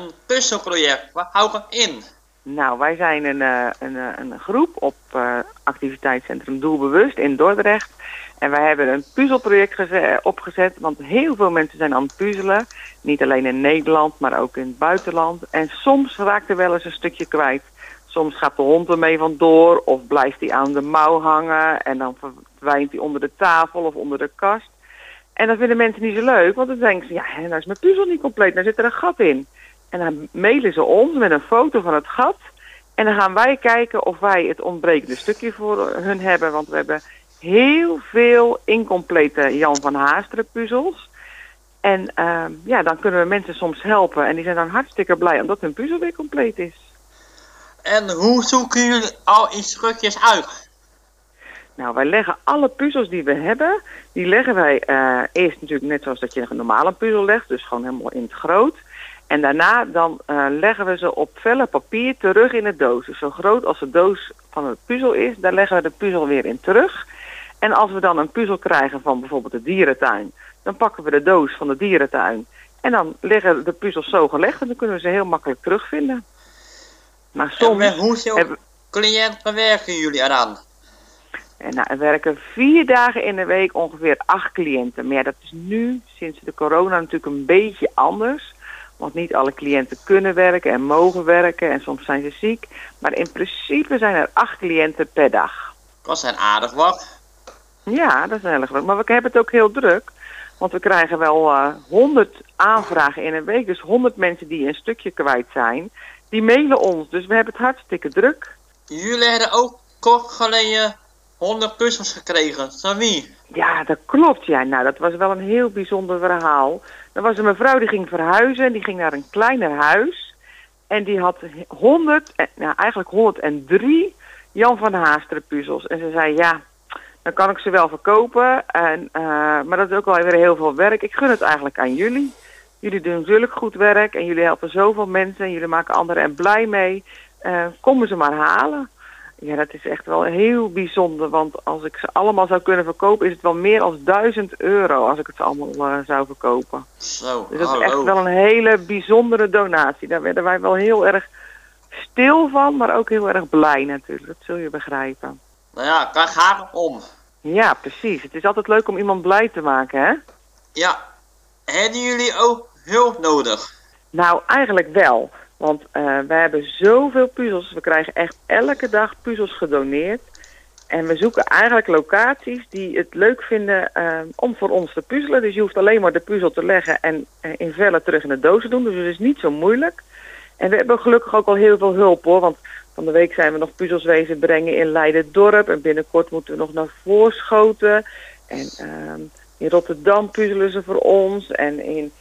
een puzzelproject. Wat houdt het in? Nou, wij zijn een, uh, een, eh, een groep op uh, activiteitscentrum Doelbewust in Dordrecht. En wij hebben een puzzelproject opgezet, want heel veel mensen zijn aan het puzzelen. Niet alleen in Nederland, maar ook in het buitenland. En soms raakt er wel eens een stukje kwijt. Soms gaat de hond ermee vandoor of blijft hij aan de mouw hangen en dan verdwijnt hij onder de tafel of onder de kast. En dat vinden mensen niet zo leuk, want dan denken ze, ja, nou is mijn puzzel niet compleet, nou zit er een gat in. En dan mailen ze ons met een foto van het gat. En dan gaan wij kijken of wij het ontbrekende stukje voor hun hebben. Want we hebben heel veel incomplete Jan van Haasteren puzzels. En uh, ja, dan kunnen we mensen soms helpen. En die zijn dan hartstikke blij omdat hun puzzel weer compleet is. En hoe zoeken jullie al instructies uit? Nou, wij leggen alle puzzels die we hebben, die leggen wij uh, eerst natuurlijk net zoals dat je een normale puzzel legt. Dus gewoon helemaal in het groot. En daarna dan uh, leggen we ze op velle papier terug in de doos. Dus zo groot als de doos van het puzzel is, daar leggen we de puzzel weer in terug. En als we dan een puzzel krijgen van bijvoorbeeld de dierentuin, dan pakken we de doos van de dierentuin. En dan liggen de puzzels zo gelegd en dan kunnen we ze heel makkelijk terugvinden. Maar soms... En hoeveel hebben... cliënten werken jullie eraan? En nou, er werken vier dagen in de week ongeveer acht cliënten. Maar ja, dat is nu, sinds de corona, natuurlijk een beetje anders. Want niet alle cliënten kunnen werken en mogen werken en soms zijn ze ziek. Maar in principe zijn er acht cliënten per dag. Dat zijn aardig wat. Ja, dat is heel erg wat. Maar we hebben het ook heel druk. Want we krijgen wel uh, 100 aanvragen in een week. Dus 100 mensen die een stukje kwijt zijn. Die mailen ons. Dus we hebben het hartstikke druk. Jullie hebben ook kort geleden 100 puzzels gekregen. Van wie? Ja, dat klopt. Ja. Nou, dat was wel een heel bijzonder verhaal. Er was een mevrouw die ging verhuizen. Die ging naar een kleiner huis. En die had 100, nou eigenlijk 103 Jan van Haasteren puzzels. En ze zei, ja, dan kan ik ze wel verkopen. En, uh, maar dat is ook wel weer heel veel werk. Ik gun het eigenlijk aan jullie. Jullie doen zulk goed werk en jullie helpen zoveel mensen. En jullie maken anderen er blij mee. Uh, kom ze maar halen. Ja, dat is echt wel heel bijzonder. Want als ik ze allemaal zou kunnen verkopen, is het wel meer dan 1000 euro als ik het allemaal uh, zou verkopen. Zo, dus dat is echt wel een hele bijzondere donatie. Daar werden wij wel heel erg stil van, maar ook heel erg blij natuurlijk. Dat zul je begrijpen. Nou ja, daar gaat het om. Ja, precies. Het is altijd leuk om iemand blij te maken, hè? Ja. Hebben jullie ook hulp nodig? Nou, eigenlijk wel. Want uh, we hebben zoveel puzzels. We krijgen echt elke dag puzzels gedoneerd. En we zoeken eigenlijk locaties die het leuk vinden uh, om voor ons te puzzelen. Dus je hoeft alleen maar de puzzel te leggen en uh, in vellen terug in de doos te doen. Dus het is niet zo moeilijk. En we hebben gelukkig ook al heel veel hulp hoor. Want van de week zijn we nog puzzels wezen brengen in Leiden-dorp. En binnenkort moeten we nog naar Voorschoten. En ehm, in Rotterdam puzzelen ze voor ons. En in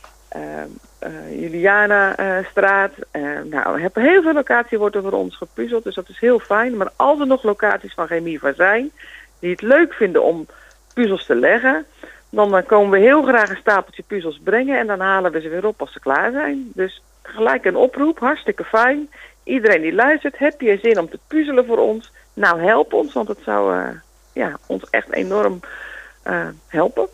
Juliana-straat. Uh, nou, hebben heel veel locaties wordt er voor ons gepuzzeld, dus dat is heel fijn. Maar als er nog locaties van Chemiva zijn, die het leuk vinden om puzzels te leggen, dan komen we heel graag een stapeltje puzzels brengen en dan halen we ze weer op als ze klaar zijn. Dus gelijk een oproep, hartstikke fijn. Iedereen die luistert, heb je zin om te puzzelen voor ons? Nou, help ons, want het zou ja, ons echt enorm helpen.